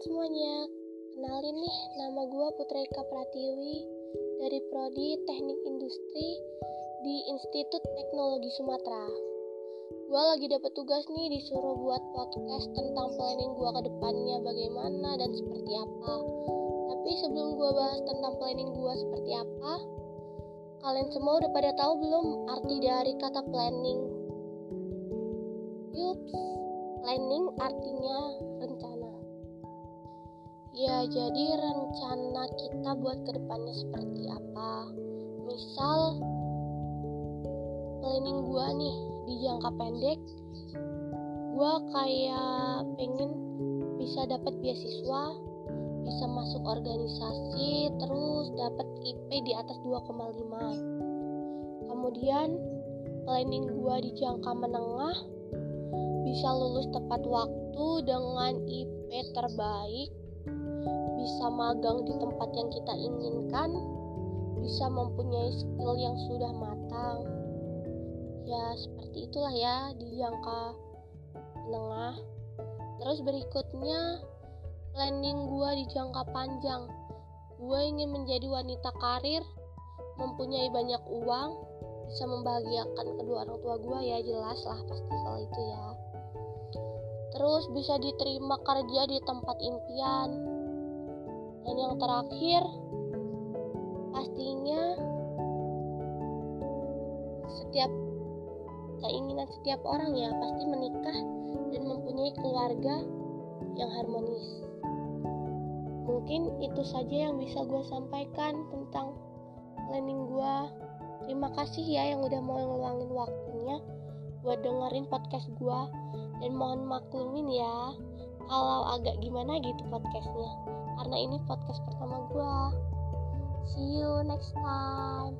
semuanya, kenalin nih nama gue Putra Ika Pratiwi dari Prodi Teknik Industri di Institut Teknologi Sumatera. Gue lagi dapet tugas nih disuruh buat podcast tentang planning gue ke depannya bagaimana dan seperti apa. Tapi sebelum gue bahas tentang planning gue seperti apa, kalian semua udah pada tahu belum arti dari kata planning? Yups, planning artinya rencana. Ya, jadi rencana kita buat ke depannya seperti apa? Misal, planning gua nih di jangka pendek, gua kayak pengen bisa dapat beasiswa, bisa masuk organisasi, terus dapat IP di atas 2,5. Kemudian, planning gua di jangka menengah bisa lulus tepat waktu dengan IP terbaik bisa magang di tempat yang kita inginkan, bisa mempunyai skill yang sudah matang. Ya, seperti itulah ya di jangka menengah. Terus berikutnya, planning gue di jangka panjang. Gue ingin menjadi wanita karir, mempunyai banyak uang, bisa membahagiakan kedua orang tua gue ya jelas lah pasti kalau itu ya. Terus bisa diterima kerja di tempat impian, dan yang terakhir, pastinya setiap keinginan setiap orang ya pasti menikah dan mempunyai keluarga yang harmonis. Mungkin itu saja yang bisa gue sampaikan tentang planning gue. Terima kasih ya yang udah mau ngeluangin waktunya buat dengerin podcast gue dan mohon maklumin ya kalau agak gimana gitu podcastnya karena ini podcast pertama gue. See you next time.